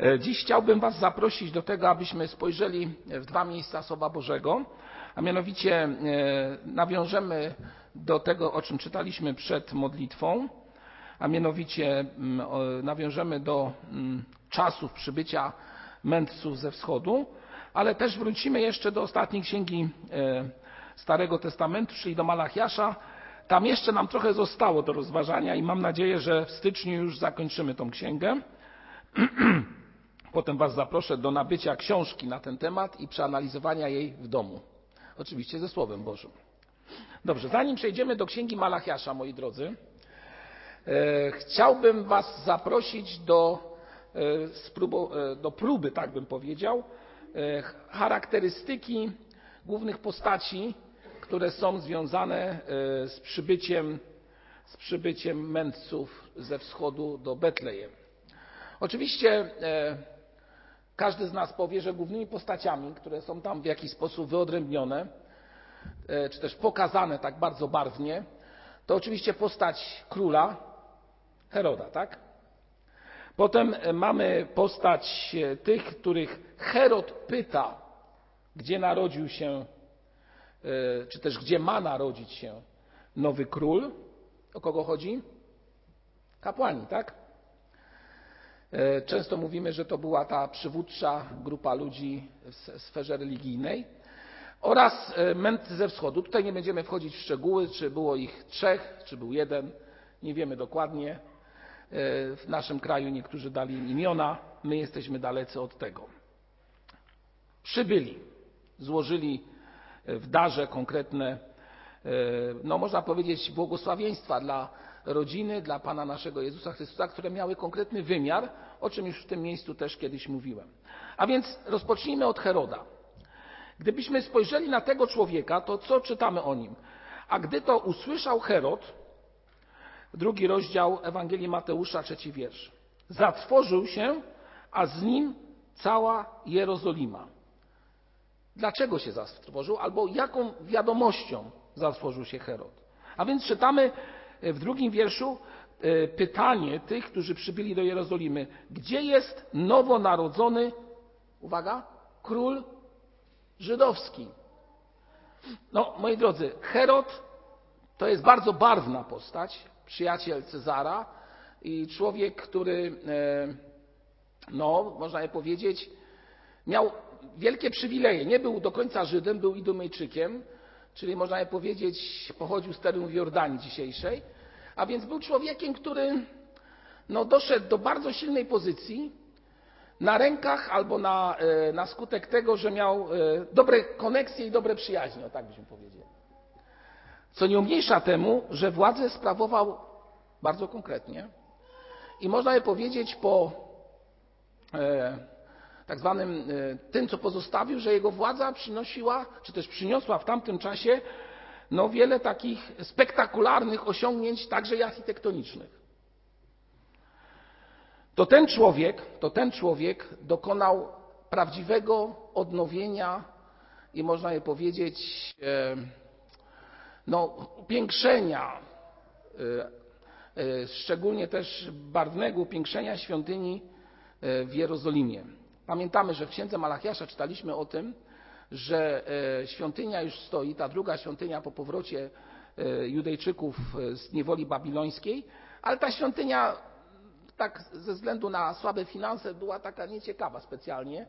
E, dziś chciałbym Was zaprosić do tego, abyśmy spojrzeli w dwa miejsca Słowa Bożego, a mianowicie e, nawiążemy do tego, o czym czytaliśmy przed modlitwą, a mianowicie mm, nawiążemy do mm, czasów przybycia mędrców ze wschodu, ale też wrócimy jeszcze do ostatniej księgi e, Starego Testamentu, czyli do Malachiasza. Tam jeszcze nam trochę zostało do rozważania i mam nadzieję, że w styczniu już zakończymy tą księgę. Potem Was zaproszę do nabycia książki na ten temat i przeanalizowania jej w domu. Oczywiście ze Słowem Bożym. Dobrze, zanim przejdziemy do księgi Malachiasza, moi drodzy, e, chciałbym Was zaprosić do, e, e, do próby, tak bym powiedział, charakterystyki głównych postaci, które są związane z przybyciem, z przybyciem mędrców ze wschodu do Betlejem. Oczywiście każdy z nas powie, że głównymi postaciami, które są tam w jakiś sposób wyodrębnione, e, czy też pokazane tak bardzo barwnie, to oczywiście postać króla Heroda, tak? Potem e, mamy postać e, tych, których Herod pyta, gdzie narodził się, czy też gdzie ma narodzić się nowy król. O kogo chodzi? Kapłani, tak? E, często mówimy, że to była ta przywódcza grupa ludzi w sferze religijnej oraz e, mędrcy ze wschodu. Tutaj nie będziemy wchodzić w szczegóły, czy było ich trzech, czy był jeden. Nie wiemy dokładnie. E, w naszym kraju niektórzy dali im imiona, my jesteśmy dalecy od tego. Przybyli, złożyli w darze konkretne, no można powiedzieć, błogosławieństwa dla rodziny dla Pana naszego Jezusa Chrystusa, które miały konkretny wymiar, o czym już w tym miejscu też kiedyś mówiłem. A więc rozpocznijmy od Heroda. Gdybyśmy spojrzeli na tego człowieka, to co czytamy o nim? A gdy to usłyszał Herod, drugi rozdział Ewangelii Mateusza, trzeci wiersz. Zatrwożył się, a z nim cała Jerozolima. Dlaczego się zatrwożył? Albo jaką wiadomością zatrwożył się Herod? A więc czytamy w drugim wierszu e, pytanie tych, którzy przybyli do Jerozolimy. Gdzie jest nowonarodzony, uwaga, król żydowski? No, moi drodzy, Herod to jest bardzo barwna postać, przyjaciel Cezara i człowiek, który, e, no, można je powiedzieć, miał wielkie przywileje. Nie był do końca Żydem, był Idumejczykiem, czyli można je powiedzieć, pochodził z terenów Jordanii dzisiejszej, a więc był człowiekiem, który no, doszedł do bardzo silnej pozycji na rękach albo na, e, na skutek tego, że miał e, dobre koneksje i dobre przyjaźnie, o tak byśmy powiedzieli. Co nie umniejsza temu, że władzę sprawował bardzo konkretnie i można je powiedzieć po e, tak zwanym e, tym, co pozostawił, że jego władza przynosiła, czy też przyniosła w tamtym czasie no, wiele takich spektakularnych osiągnięć, także i architektonicznych. To ten człowiek, to ten człowiek dokonał prawdziwego odnowienia i można je powiedzieć, e, no, upiększenia, e, szczególnie też barwnego upiększenia świątyni w Jerozolimie. Pamiętamy, że w księdze Malachiasza czytaliśmy o tym, że e, świątynia już stoi, ta druga świątynia po powrocie e, Judejczyków e, z niewoli babilońskiej, ale ta świątynia tak ze względu na słabe finanse była taka nieciekawa specjalnie,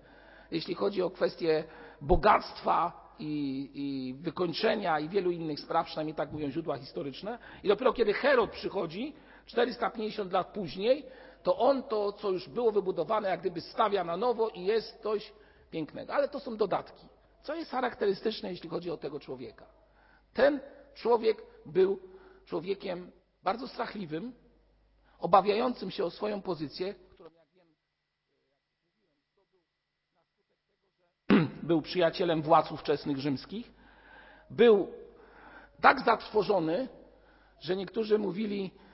jeśli chodzi o kwestie bogactwa i, i wykończenia i wielu innych spraw, przynajmniej tak mówią źródła historyczne. I dopiero kiedy Herod przychodzi, 450 lat później, to on to, co już było wybudowane, jak gdyby stawia na nowo i jest coś pięknego. Ale to są dodatki. Co jest charakterystyczne, jeśli chodzi o tego człowieka? Ten człowiek był człowiekiem bardzo strachliwym, obawiającym się o swoją pozycję, którą, jak wiem, był przyjacielem władz ówczesnych rzymskich. Był tak zatrwożony, że niektórzy mówili, E,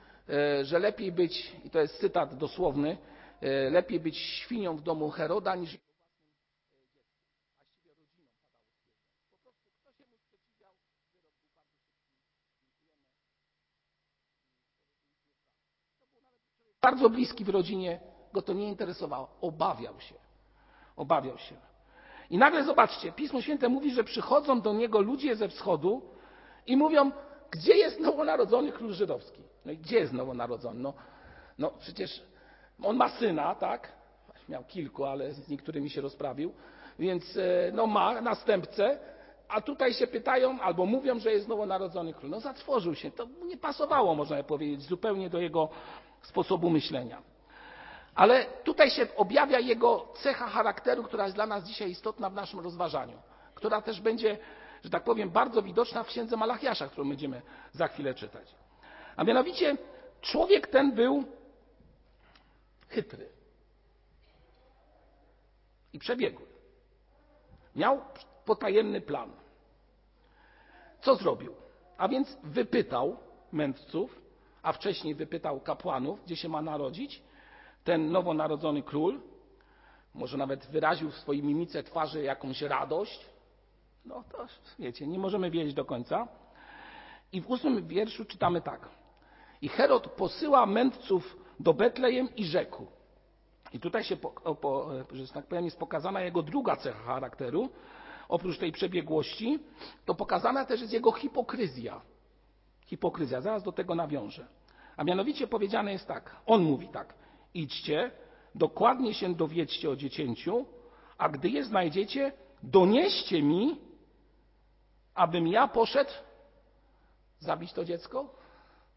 że lepiej być, i to jest cytat dosłowny, e, lepiej być świnią w domu Heroda niż bardzo bliski w rodzinie go to nie interesowało. Obawiał się. Obawiał się. I nagle zobaczcie, Pismo Święte mówi, że przychodzą do niego ludzie ze wschodu i mówią, gdzie jest nowonarodzony król żydowski? No i gdzie jest nowonarodzony? No, no przecież on ma syna, tak? Miał kilku, ale z niektórymi się rozprawił. Więc e, no ma następcę, a tutaj się pytają albo mówią, że jest nowonarodzony król. No zatworzył się. To nie pasowało, można powiedzieć, zupełnie do jego sposobu myślenia. Ale tutaj się objawia jego cecha charakteru, która jest dla nas dzisiaj istotna w naszym rozważaniu, która też będzie, że tak powiem, bardzo widoczna w księdze Malachiasza, którą będziemy za chwilę czytać. A mianowicie człowiek ten był chytry i przebiegły. Miał potajemny plan. Co zrobił? A więc wypytał mędrców, a wcześniej wypytał kapłanów, gdzie się ma narodzić ten nowonarodzony król. Może nawet wyraził w swojej mimice twarzy jakąś radość. No to wiecie, nie możemy wiedzieć do końca. I w ósmym wierszu czytamy tak. I Herod posyła mędrców do Betlejem i rzekł. I tutaj się, po, po, że tak powiem, jest pokazana jego druga cecha charakteru. Oprócz tej przebiegłości, to pokazana też jest jego hipokryzja. Hipokryzja, zaraz do tego nawiążę. A mianowicie powiedziane jest tak, on mówi tak, idźcie, dokładnie się dowiedźcie o dziecięciu, a gdy je znajdziecie, donieście mi, abym ja poszedł zabić to dziecko?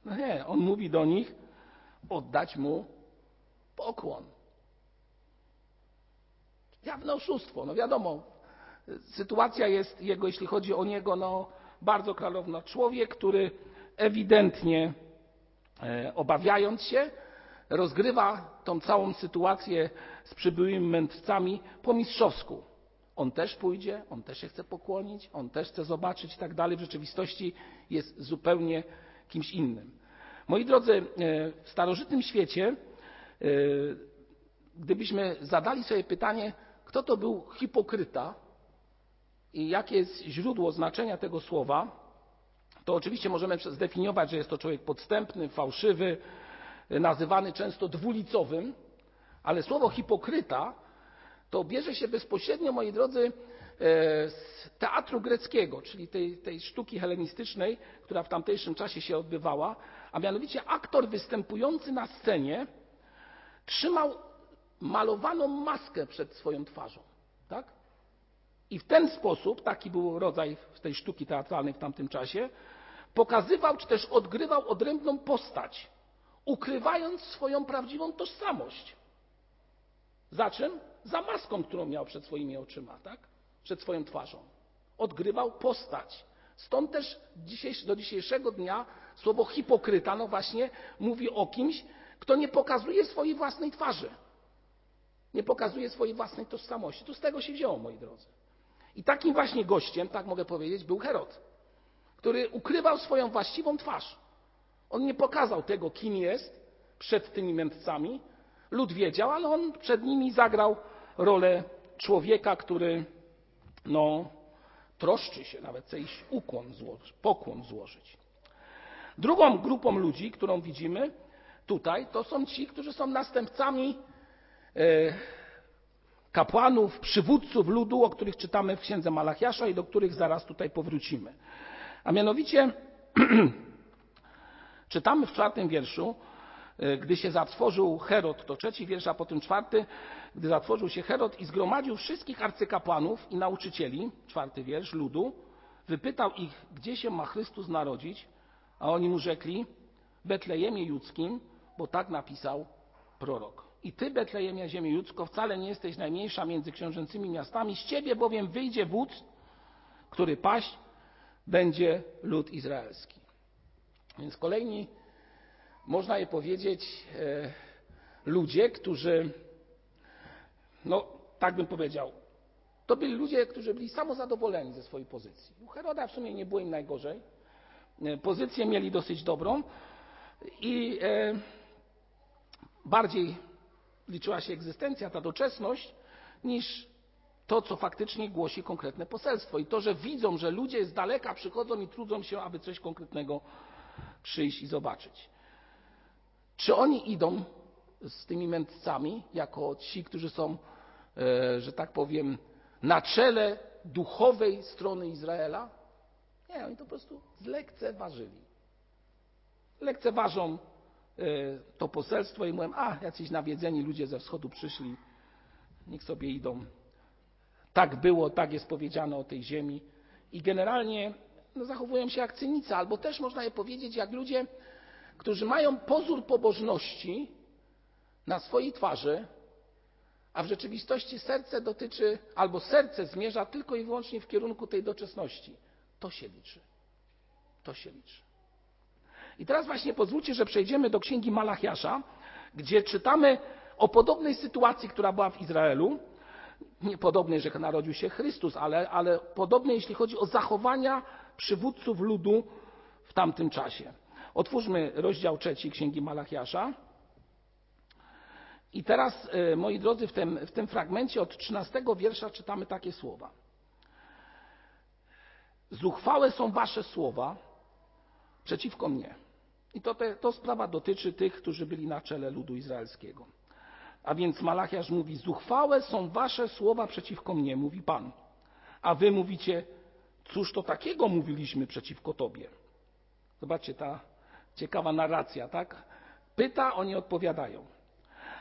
No nie, on mówi do nich, oddać mu pokłon. Jawne oszustwo, no wiadomo, sytuacja jest jego, jeśli chodzi o niego, no bardzo klarowna. Człowiek, który ewidentnie e, obawiając się, rozgrywa tą całą sytuację z przybyłymi mędrcami po mistrzowsku. On też pójdzie, on też się chce pokłonić, on też chce zobaczyć i tak dalej. W rzeczywistości jest zupełnie kimś innym. Moi drodzy, e, w starożytnym świecie, e, gdybyśmy zadali sobie pytanie, kto to był hipokryta i jakie jest źródło znaczenia tego słowa, to oczywiście możemy zdefiniować, że jest to człowiek podstępny, fałszywy, nazywany często dwulicowym, ale słowo hipokryta to bierze się bezpośrednio, moi drodzy, e, z teatru greckiego, czyli tej, tej sztuki helenistycznej, która w tamtejszym czasie się odbywała, a mianowicie aktor występujący na scenie trzymał malowaną maskę przed swoją twarzą. Tak? I w ten sposób, taki był rodzaj tej sztuki teatralnej w tamtym czasie, pokazywał czy też odgrywał odrębną postać, ukrywając swoją prawdziwą tożsamość. Za czym? Za maską, którą miał przed swoimi oczyma, tak? przed swoją twarzą. Odgrywał postać. Stąd też do dzisiejszego dnia słowo hipokryta, no właśnie, mówi o kimś, kto nie pokazuje swojej własnej twarzy. Nie pokazuje swojej własnej tożsamości. To z tego się wzięło, moi drodzy. I takim właśnie gościem, tak mogę powiedzieć, był Herod, który ukrywał swoją właściwą twarz. On nie pokazał tego, kim jest przed tymi mędrcami. Lud wiedział, ale on przed nimi zagrał rolę człowieka, który no, troszczy się, nawet chce iść ukłon złożyć, pokłon złożyć. Drugą grupą ludzi, którą widzimy tutaj, to są ci, którzy są następcami e, kapłanów, przywódców ludu, o których czytamy w księdze Malachiasza i do których zaraz tutaj powrócimy. A mianowicie czytamy w czwartym wierszu, e, gdy się zatworzył Herod, to trzeci wiersz, a potem czwarty, gdy zatworzył się Herod i zgromadził wszystkich arcykapłanów i nauczycieli, czwarty wiersz, ludu, wypytał ich, gdzie się ma Chrystus narodzić, a oni mu rzekli, Betlejemie Judzkim, bo tak napisał prorok. I ty, Betlejemia, ziemi judzko, wcale nie jesteś najmniejsza między książęcymi miastami, z ciebie bowiem wyjdzie wódz, który paść będzie lud izraelski. Więc kolejni, można je powiedzieć, e, ludzie, którzy, no tak bym powiedział, to byli ludzie, którzy byli samozadowoleni ze swojej pozycji. U Heroda w sumie nie było im najgorzej. E, pozycję mieli dosyć dobrą i e, bardziej liczyła się egzystencja, ta doczesność, niż to, co faktycznie głosi konkretne poselstwo. I to, że widzą, że ludzie z daleka przychodzą i trudzą się, aby coś konkretnego przyjść i zobaczyć. Czy oni idą z tymi mędrcami, jako ci, którzy są, e, że tak powiem, na czele duchowej strony Izraela? Nie, oni to po prostu zlekceważyli. Lekceważą e, to poselstwo i mówią, a jacyś nawiedzeni ludzie ze wschodu przyszli, niech sobie idą. Tak było, tak jest powiedziane o tej ziemi. I generalnie no, zachowują się jak cynicy, albo też można je powiedzieć jak ludzie, którzy mają pozór pobożności na swojej twarzy, a w rzeczywistości serce dotyczy, albo serce zmierza tylko i wyłącznie w kierunku tej doczesności. To się liczy. To się liczy. I teraz właśnie pozwólcie, że przejdziemy do księgi Malachiasza, gdzie czytamy o podobnej sytuacji, która była w Izraelu. Nie podobnej, że narodził się Chrystus, ale, ale podobnej, jeśli chodzi o zachowania przywódców ludu w tamtym czasie. Otwórzmy rozdział trzeci Księgi Malachiasza. I teraz, e, moi drodzy, w tym, w tym fragmencie od 13 wiersza czytamy takie słowa. Zuchwałe są wasze słowa przeciwko mnie. I to, te, to sprawa dotyczy tych, którzy byli na czele ludu izraelskiego. A więc Malachiasz mówi: Zuchwałe są wasze słowa przeciwko mnie, mówi Pan. A wy mówicie: Cóż to takiego mówiliśmy przeciwko tobie? Zobaczcie, ta ciekawa narracja, tak? Pyta, oni odpowiadają.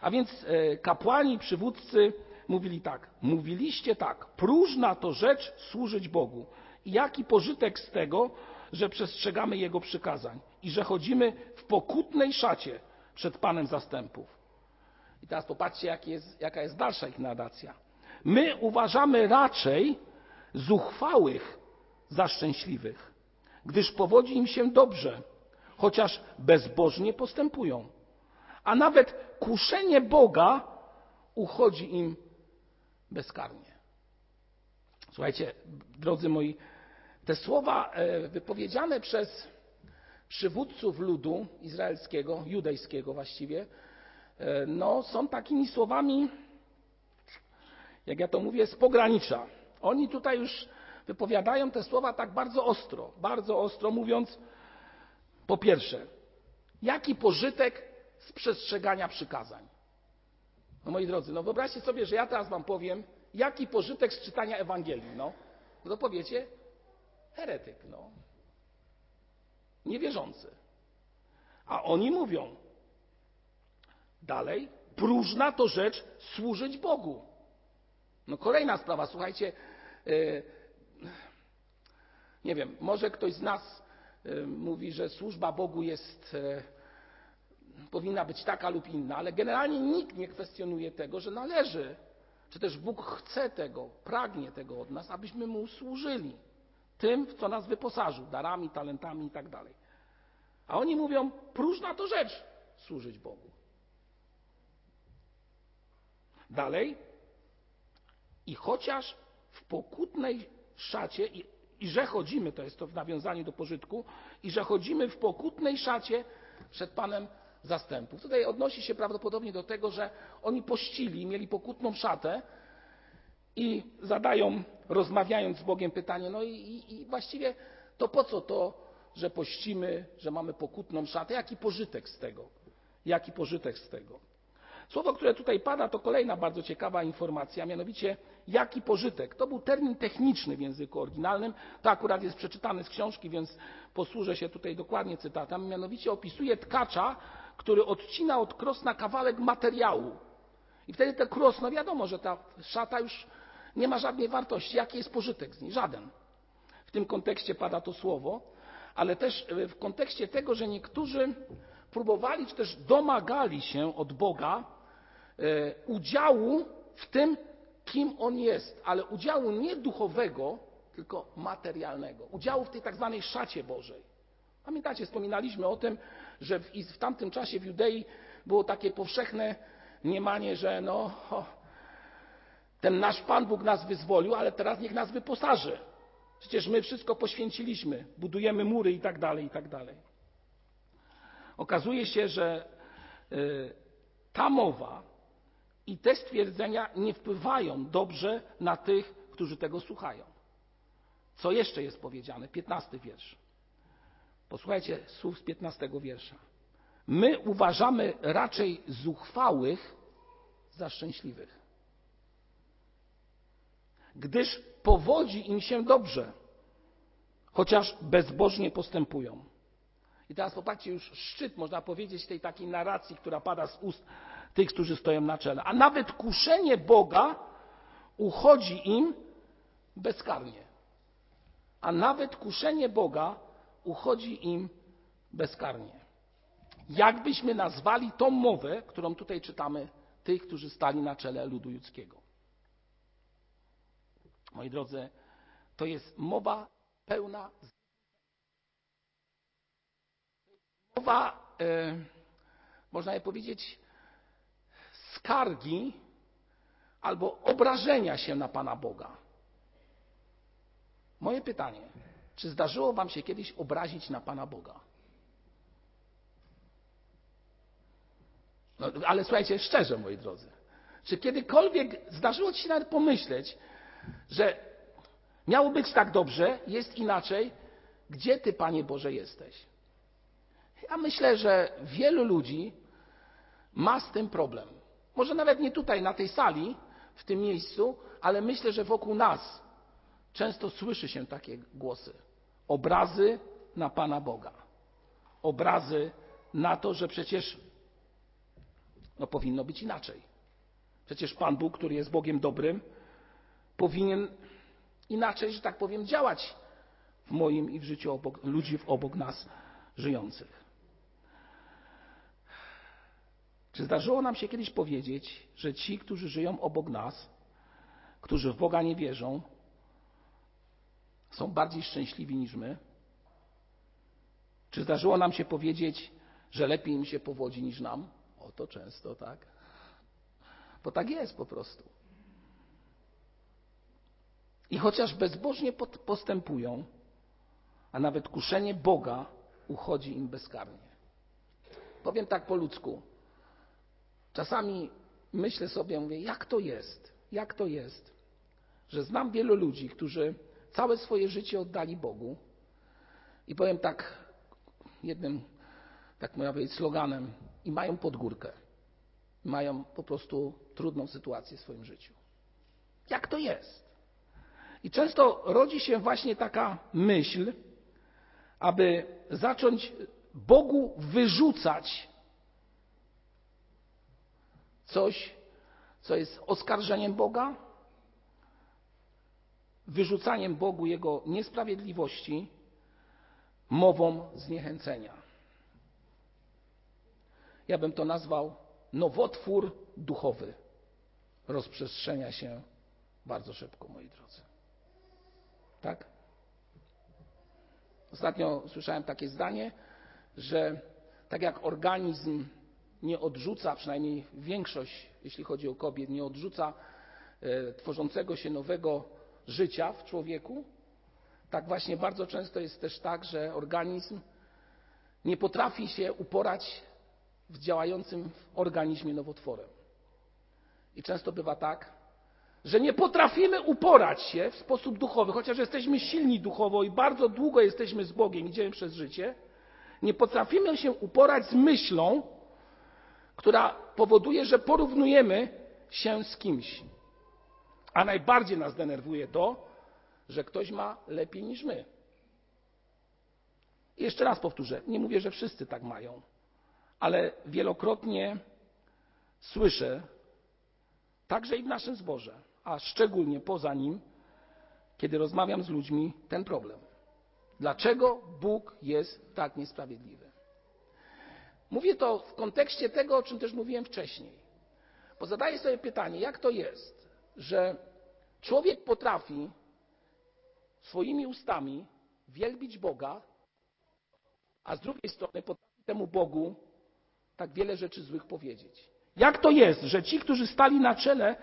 A więc e, kapłani, przywódcy mówili tak: Mówiliście tak, próżna to rzecz służyć Bogu. Jaki pożytek z tego, że przestrzegamy Jego przykazań i że chodzimy w pokutnej szacie przed Panem zastępów? I teraz popatrzcie, jak jest, jaka jest dalsza ich narracja. My uważamy raczej zuchwałych za szczęśliwych, gdyż powodzi im się dobrze, chociaż bezbożnie postępują. A nawet kuszenie Boga uchodzi im bezkarnie. Słuchajcie, drodzy moi, te słowa e, wypowiedziane przez przywódców ludu izraelskiego, judejskiego właściwie, e, no, są takimi słowami, jak ja to mówię, z pogranicza. Oni tutaj już wypowiadają te słowa tak bardzo ostro, bardzo ostro mówiąc, po pierwsze, jaki pożytek z przestrzegania przykazań? No moi drodzy, no wyobraźcie sobie, że ja teraz wam powiem, jaki pożytek z czytania Ewangelii, no. No to powiecie, heretyk, no. Niewierzący. A oni mówią, dalej, próżna to rzecz służyć Bogu. No kolejna sprawa, słuchajcie, yy, nie wiem, może ktoś z nas y, mówi, że służba Bogu jest, y, powinna być taka lub inna, ale generalnie nikt nie kwestionuje tego, że należy, czy też Bóg chce tego, pragnie tego od nas, abyśmy Mu służyli tym, w co nas wyposażył, darami, talentami i tak. A oni mówią, próżna to rzecz służyć Bogu. Dalej, i chociaż w pokutnej szacie i i że chodzimy, to jest to w nawiązaniu do pożytku, i że chodzimy w pokutnej szacie przed Panem zastępów. Tutaj odnosi się prawdopodobnie do tego, że oni pościli, mieli pokutną szatę i zadają, rozmawiając z Bogiem, pytanie: No i, i, i właściwie to po co to, że pościmy, że mamy pokutną szatę? Jaki pożytek z tego? Jaki pożytek z tego? Słowo, które tutaj pada, to kolejna bardzo ciekawa informacja, mianowicie jaki pożytek. To był termin techniczny w języku oryginalnym. To akurat jest przeczytany z książki, więc posłużę się tutaj dokładnie cytatem. Mianowicie opisuje tkacza, który odcina od krosna kawałek materiału. I wtedy ten kros, no wiadomo, że ta szata już nie ma żadnej wartości. Jaki jest pożytek z niej? Żaden. W tym kontekście pada to słowo, ale też w kontekście tego, że niektórzy próbowali, czy też domagali się od Boga E, udziału w tym, kim on jest, ale udziału nie duchowego, tylko materialnego. Udziału w tej tak zwanej szacie Bożej. Pamiętacie, wspominaliśmy o tym, że w, w tamtym czasie w Judei było takie powszechne mniemanie, że no, ten nasz Pan Bóg nas wyzwolił, ale teraz niech nas wyposaży. Przecież my wszystko poświęciliśmy, budujemy mury i tak dalej, i tak dalej. Okazuje się, że y, ta mowa i te stwierdzenia nie wpływają dobrze na tych, którzy tego słuchają. Co jeszcze jest powiedziane? Piętnasty wiersz. Posłuchajcie słów z piętnastego wiersza. my uważamy raczej zuchwałych za szczęśliwych. Gdyż powodzi im się dobrze, chociaż bezbożnie postępują. I teraz popatrzcie, już szczyt, można powiedzieć, tej takiej narracji, która pada z ust tych, którzy stoją na czele. A nawet kuszenie Boga uchodzi im bezkarnie. A nawet kuszenie Boga uchodzi im bezkarnie. Jakbyśmy nazwali tą mowę, którą tutaj czytamy, tych, którzy stali na czele ludu judzkiego? Moi drodzy, to jest mowa pełna mowa, e, można je powiedzieć, skargi albo obrażenia się na Pana Boga. Moje pytanie, czy zdarzyło Wam się kiedyś obrazić na Pana Boga? No, ale słuchajcie, szczerze, moi drodzy, czy kiedykolwiek zdarzyło Ci się nawet pomyśleć, że miało być tak dobrze, jest inaczej, gdzie Ty, Panie Boże, jesteś? Ja myślę, że wielu ludzi ma z tym problem. Może nawet nie tutaj, na tej sali, w tym miejscu, ale myślę, że wokół nas często słyszy się takie głosy. Obrazy na Pana Boga. Obrazy na to, że przecież no, powinno być inaczej. Przecież Pan Bóg, który jest Bogiem dobrym, powinien inaczej, że tak powiem, działać w moim i w życiu obok, ludzi obok nas żyjących. Czy zdarzyło nam się kiedyś powiedzieć, że ci, którzy żyją obok nas, którzy w Boga nie wierzą, są bardziej szczęśliwi niż my? Czy zdarzyło nam się powiedzieć, że lepiej im się powodzi niż nam? O to często, tak? Bo tak jest po prostu. I chociaż bezbożnie postępują, a nawet kuszenie Boga uchodzi im bezkarnie. Powiem tak po ludzku. Czasami myślę sobie, mówię, jak to jest, jak to jest, że znam wielu ludzi, którzy całe swoje życie oddali Bogu i powiem tak jednym, tak można powiedzieć, sloganem i mają podgórkę. Mają po prostu trudną sytuację w swoim życiu. Jak to jest? I często rodzi się właśnie taka myśl, aby zacząć Bogu wyrzucać coś, co jest oskarżeniem Boga, wyrzucaniem Bogu Jego niesprawiedliwości, mową zniechęcenia. Ja bym to nazwał nowotwór duchowy. Rozprzestrzenia się bardzo szybko, moi drodzy. Tak? Ostatnio słyszałem takie zdanie, że tak jak organizm nie odrzuca, przynajmniej większość, jeśli chodzi o kobiet, nie odrzuca e, tworzącego się nowego życia w człowieku, tak właśnie bardzo często jest też tak, że organizm nie potrafi się uporać w działającym w organizmie nowotworem. I często bywa tak, że nie potrafimy uporać się w sposób duchowy, chociaż jesteśmy silni duchowo i bardzo długo jesteśmy z Bogiem, idziemy przez życie, nie potrafimy się uporać z myślą, która powoduje, że porównujemy się z kimś. A najbardziej nas denerwuje to, że ktoś ma lepiej niż my. I jeszcze raz powtórzę, nie mówię, że wszyscy tak mają, ale wielokrotnie słyszę, także i w naszym zborze, a szczególnie poza nim, kiedy rozmawiam z ludźmi, ten problem. Dlaczego Bóg jest tak niesprawiedliwy? Mówię to w kontekście tego, o czym też mówiłem wcześniej. Bo zadaję sobie pytanie, jak to jest, że człowiek potrafi swoimi ustami wielbić Boga, a z drugiej strony potrafi temu Bogu tak wiele rzeczy złych powiedzieć. Jak to jest, że ci, którzy stali na czele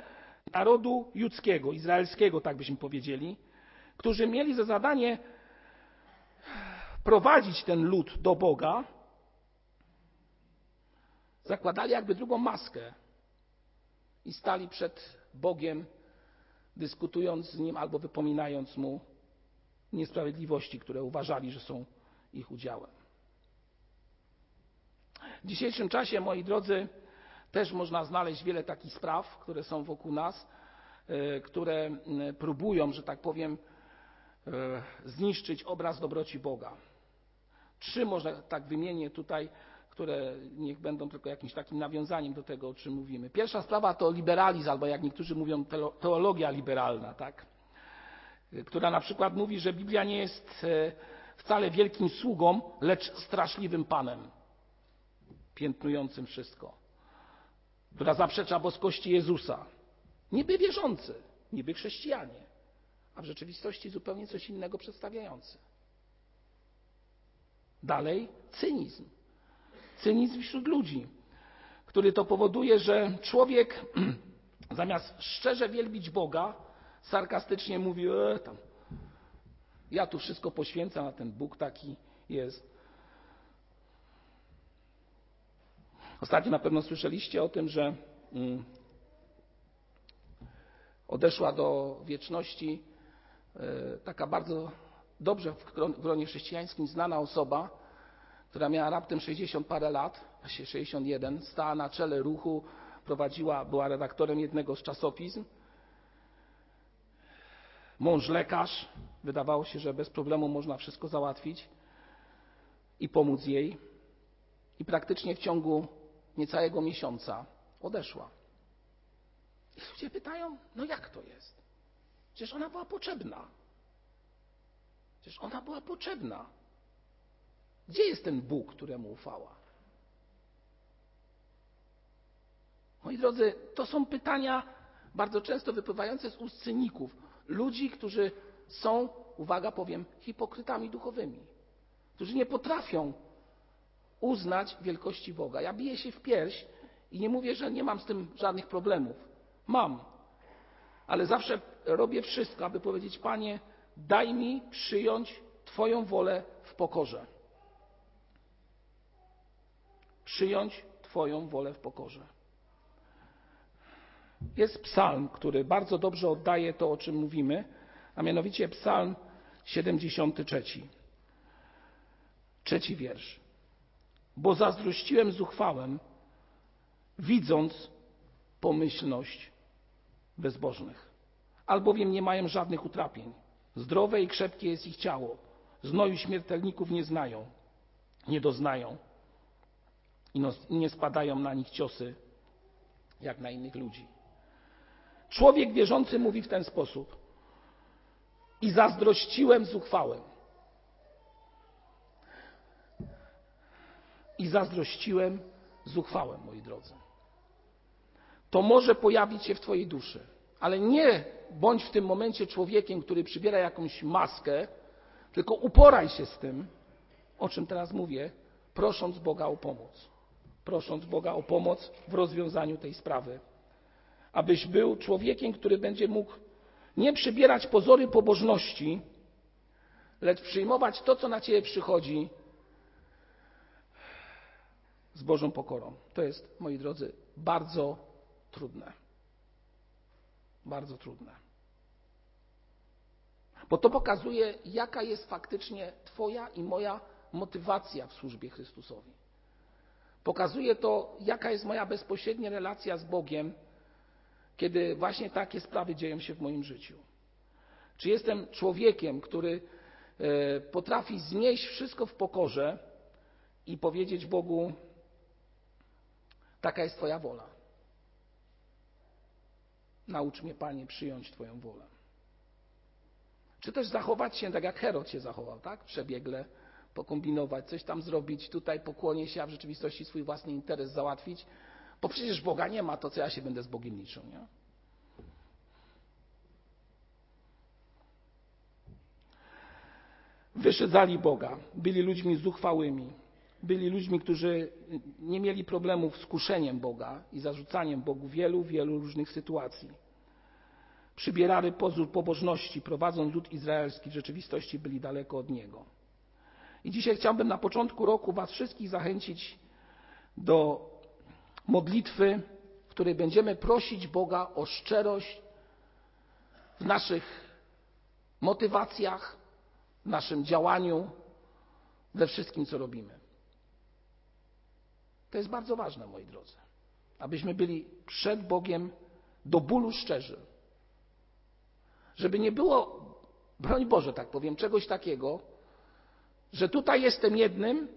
narodu judzkiego, izraelskiego, tak byśmy powiedzieli, którzy mieli za zadanie prowadzić ten lud do Boga, zakładali jakby drugą maskę i stali przed Bogiem, dyskutując z Nim albo wypominając Mu niesprawiedliwości, które uważali, że są ich udziałem. W dzisiejszym czasie, moi drodzy, też można znaleźć wiele takich spraw, które są wokół nas, e, które próbują, że tak powiem, e, zniszczyć obraz dobroci Boga. Trzy może tak wymienię tutaj, które niech będą tylko jakimś takim nawiązaniem do tego, o czym mówimy. Pierwsza sprawa to liberalizm, albo jak niektórzy mówią, teologia liberalna, tak? która na przykład mówi, że Biblia nie jest e, wcale wielkim sługą, lecz straszliwym panem, piętnującym wszystko, która zaprzecza boskości Jezusa. Niby wierzący, niby chrześcijanie, a w rzeczywistości zupełnie coś innego przedstawiający. Dalej cynizm. Cynizm wśród ludzi, który to powoduje, że człowiek zamiast szczerze wielbić Boga, sarkastycznie mówi, e, tam, ja tu wszystko poświęcam, a ten Bóg taki jest. Ostatnio na pewno słyszeliście o tym, że mm, odeszła do wieczności e, taka bardzo dobrze w gronie chrześcijańskim znana osoba, która miała raptem 60 parę lat, właśnie 61, stała na czele ruchu, prowadziła, była redaktorem jednego z czasopism. Mąż lekarz, wydawało się, że bez problemu można wszystko załatwić i pomóc jej. I praktycznie w ciągu niecałego miesiąca odeszła. I ludzie pytają, no jak to jest? Przecież ona była potrzebna. Przecież ona była potrzebna. Gdzie jest ten Bóg, któremu ufała? Moi drodzy, to są pytania bardzo często wypływające z ust cyników, ludzi, którzy są, uwaga, powiem, hipokrytami duchowymi, którzy nie potrafią uznać wielkości Boga. Ja biję się w pierś i nie mówię, że nie mam z tym żadnych problemów. Mam. Ale zawsze robię wszystko, aby powiedzieć: Panie, daj mi przyjąć Twoją wolę w pokorze. Przyjąć Twoją wolę w pokorze. Jest psalm, który bardzo dobrze oddaje to, o czym mówimy, a mianowicie psalm 73. Trzeci wiersz. Bo zazdrościłem zuchwałem, widząc pomyślność bezbożnych, albowiem nie mają żadnych utrapień. Zdrowe i krzepkie jest ich ciało. Znoju śmiertelników nie znają, nie doznają i no, nie spadają na nich ciosy jak na innych ludzi. Człowiek wierzący mówi w ten sposób: I zazdrościłem zuchwałem. I zazdrościłem zuchwałem, moi drodzy. To może pojawić się w Twojej duszy, ale nie bądź w tym momencie człowiekiem, który przybiera jakąś maskę, tylko uporaj się z tym, o czym teraz mówię, prosząc Boga o pomoc. Prosząc Boga o pomoc w rozwiązaniu tej sprawy abyś był człowiekiem, który będzie mógł nie przybierać pozory pobożności, lecz przyjmować to, co na ciebie przychodzi z Bożą pokorą. To jest, moi drodzy, bardzo trudne. Bardzo trudne. Bo to pokazuje, jaka jest faktycznie Twoja i moja motywacja w służbie Chrystusowi. Pokazuje to, jaka jest moja bezpośrednia relacja z Bogiem kiedy właśnie takie sprawy dzieją się w moim życiu? Czy jestem człowiekiem, który e, potrafi znieść wszystko w pokorze i powiedzieć Bogu: Taka jest Twoja wola. Naucz mnie, Panie, przyjąć Twoją wolę. Czy też zachować się tak, jak Herod się zachował, tak? Przebiegle pokombinować, coś tam zrobić, tutaj pokłonie się, a w rzeczywistości swój własny interes załatwić, bo przecież Boga nie ma, to co ja się będę z Bogiem liczył, nie? Wyszydzali Boga, byli ludźmi zuchwałymi, byli ludźmi, którzy nie mieli problemów z kuszeniem Boga i zarzucaniem Bogu wielu, wielu różnych sytuacji. Przybierali pozór pobożności, prowadząc lud izraelski, w rzeczywistości byli daleko od Niego. I dzisiaj chciałbym na początku roku Was wszystkich zachęcić do modlitwy, w której będziemy prosić Boga o szczerość w naszych motywacjach, w naszym działaniu, we wszystkim, co robimy. To jest bardzo ważne, moi drodzy. Abyśmy byli przed Bogiem do bólu szczerzy. Żeby nie było, broń Boże, tak powiem, czegoś takiego, że tutaj jestem jednym,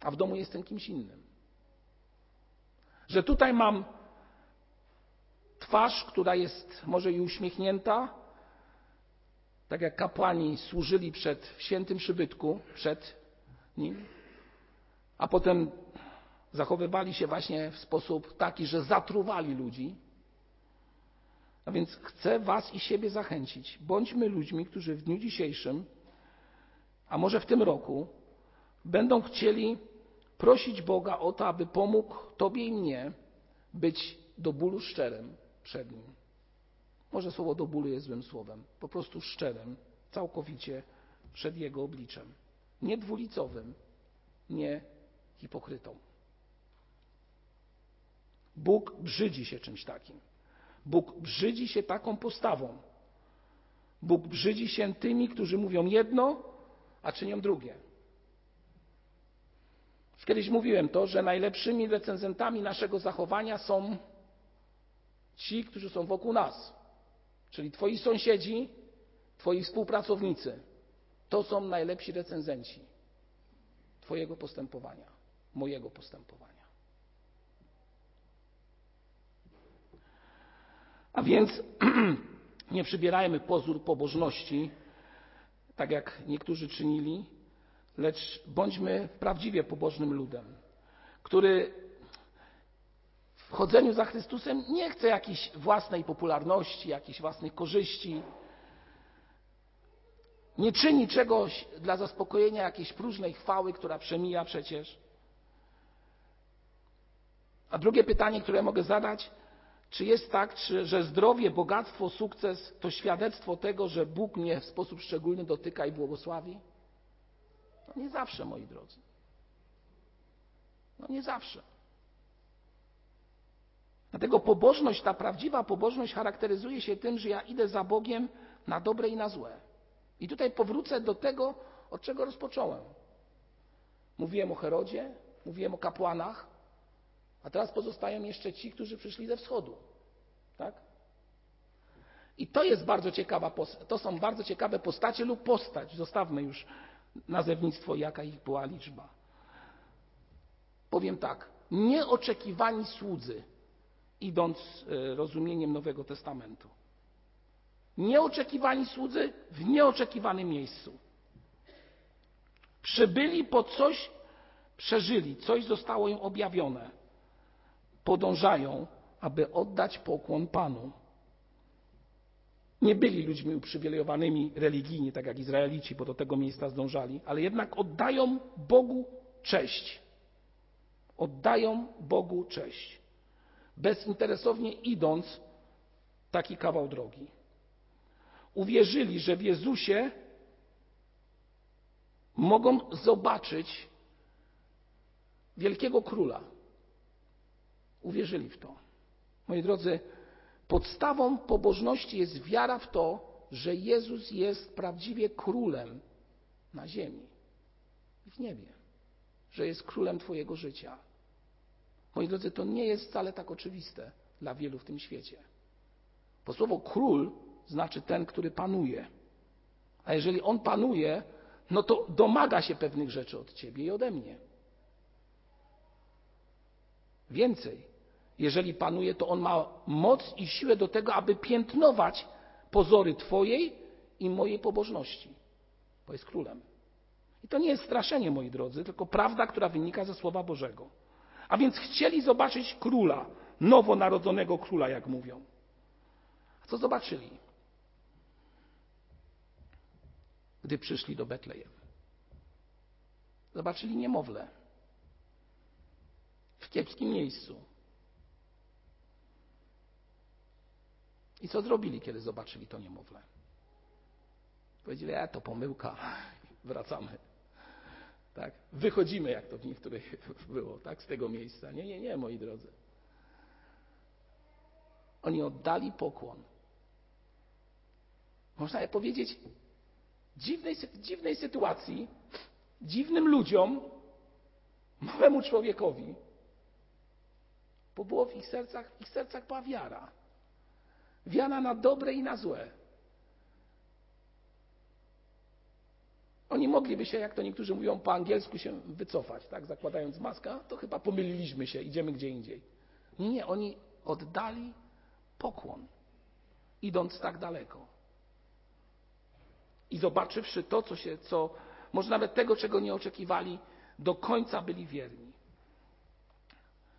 a w domu jestem kimś innym. Że tutaj mam twarz, która jest może i uśmiechnięta, tak jak kapłani służyli przed świętym przybytku, przed nim, a potem zachowywali się właśnie w sposób taki, że zatruwali ludzi. A więc chcę Was i siebie zachęcić. Bądźmy ludźmi, którzy w dniu dzisiejszym, a może w tym roku, będą chcieli prosić Boga o to, aby pomógł Tobie i mnie być do bólu szczerym przed Nim. Może słowo do bólu jest złym słowem, po prostu szczerym, całkowicie przed Jego obliczem. Nie dwulicowym, nie hipokrytą. Bóg brzydzi się czymś takim. Bóg brzydzi się taką postawą. Bóg brzydzi się tymi, którzy mówią jedno, a czynią drugie. Kiedyś mówiłem to, że najlepszymi recenzentami naszego zachowania są ci, którzy są wokół nas, czyli Twoi sąsiedzi, Twoi współpracownicy. To są najlepsi recenzenci Twojego postępowania, mojego postępowania. A więc nie przybierajmy pozór pobożności, tak jak niektórzy czynili, lecz bądźmy prawdziwie pobożnym ludem, który w chodzeniu za Chrystusem nie chce jakiejś własnej popularności, jakichś własnych korzyści, nie czyni czegoś dla zaspokojenia jakiejś próżnej chwały, która przemija przecież. A drugie pytanie, które mogę zadać, czy jest tak, czy, że zdrowie, bogactwo, sukces to świadectwo tego, że Bóg mnie w sposób szczególny dotyka i błogosławi? No nie zawsze, moi drodzy. No nie zawsze. Dlatego pobożność, ta prawdziwa pobożność charakteryzuje się tym, że ja idę za Bogiem na dobre i na złe. I tutaj powrócę do tego, od czego rozpocząłem. Mówiłem o Herodzie, mówiłem o kapłanach, a teraz pozostają jeszcze ci, którzy przyszli ze wschodu. Tak? I to jest bardzo ciekawa, to są bardzo ciekawe postacie lub postać. Zostawmy już nazewnictwo, jaka ich była liczba. Powiem tak, nieoczekiwani słudzy, idąc e, rozumieniem Nowego Testamentu. Nieoczekiwani słudzy w nieoczekiwanym miejscu. Przybyli po coś, przeżyli, coś zostało im objawione. Podążają, aby oddać pokłon Panu. Nie byli ludźmi uprzywilejowanymi religijnie, tak jak Izraelici, bo do tego miejsca zdążali, ale jednak oddają Bogu cześć. Oddają Bogu cześć. Bezinteresownie idąc taki kawał drogi. Uwierzyli, że w Jezusie mogą zobaczyć wielkiego króla. Uwierzyli w to. Moi drodzy, Podstawą pobożności jest wiara w to, że Jezus jest prawdziwie królem na ziemi i w niebie, że jest królem Twojego życia. Moi drodzy, to nie jest wcale tak oczywiste dla wielu w tym świecie. Bo słowo król znaczy ten, który panuje. A jeżeli on panuje, no to domaga się pewnych rzeczy od ciebie i ode mnie. Więcej, jeżeli panuje, to on ma moc i siłę do tego, aby piętnować pozory Twojej i mojej pobożności, bo jest królem. I to nie jest straszenie, moi drodzy, tylko prawda, która wynika ze Słowa Bożego. A więc chcieli zobaczyć króla, nowonarodzonego króla, jak mówią. A co zobaczyli? Gdy przyszli do Betlejem. Zobaczyli niemowlę w kiepskim miejscu I co zrobili, kiedy zobaczyli to niemowlę? Powiedzieli, e, to pomyłka, wracamy. Tak? Wychodzimy, jak to w niektórych było, tak? z tego miejsca. Nie, nie, nie, moi drodzy. Oni oddali pokłon. Można powiedzieć, dziwnej, dziwnej sytuacji, dziwnym ludziom, małemu człowiekowi, bo było w ich sercach, w ich sercach była wiara. Wiara na dobre i na złe. Oni mogliby się, jak to niektórzy mówią po angielsku, się wycofać, tak? Zakładając maskę, to chyba pomyliliśmy się, idziemy gdzie indziej. Nie, oni oddali pokłon, idąc tak daleko. I zobaczywszy to, co się, co, może nawet tego, czego nie oczekiwali, do końca byli wierni.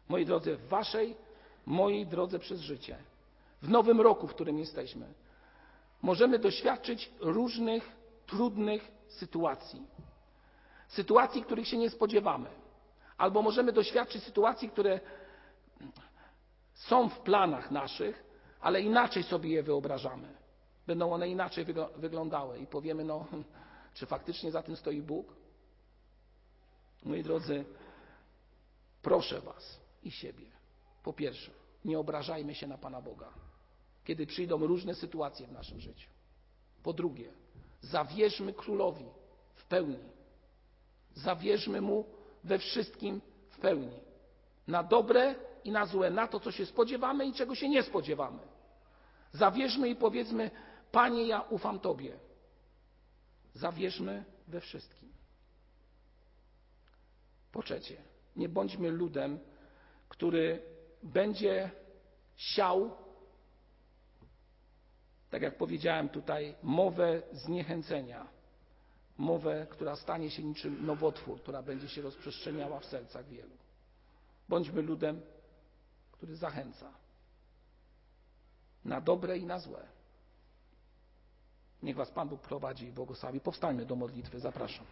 Moi drodzy, w waszej, mojej drodze przez życie, w nowym roku, w którym jesteśmy, możemy doświadczyć różnych trudnych sytuacji. Sytuacji, których się nie spodziewamy. Albo możemy doświadczyć sytuacji, które są w planach naszych, ale inaczej sobie je wyobrażamy. Będą one inaczej wyglądały i powiemy, no, czy faktycznie za tym stoi Bóg? Moi drodzy, proszę Was i siebie. Po pierwsze, nie obrażajmy się na Pana Boga, kiedy przyjdą różne sytuacje w naszym życiu. Po drugie, zawierzmy Królowi w pełni. Zawierzmy Mu we wszystkim w pełni. Na dobre i na złe, na to, co się spodziewamy i czego się nie spodziewamy. Zawierzmy i powiedzmy, Panie, ja ufam Tobie. Zawierzmy we wszystkim. Po trzecie, nie bądźmy ludem, który będzie siał, tak jak powiedziałem tutaj, mowę zniechęcenia, mowę, która stanie się niczym nowotwór, która będzie się rozprzestrzeniała w sercach wielu. Bądźmy ludem, który zachęca na dobre i na złe. Niech Was Pan Bóg prowadzi i błogosławi. Powstańmy do modlitwy. Zapraszam.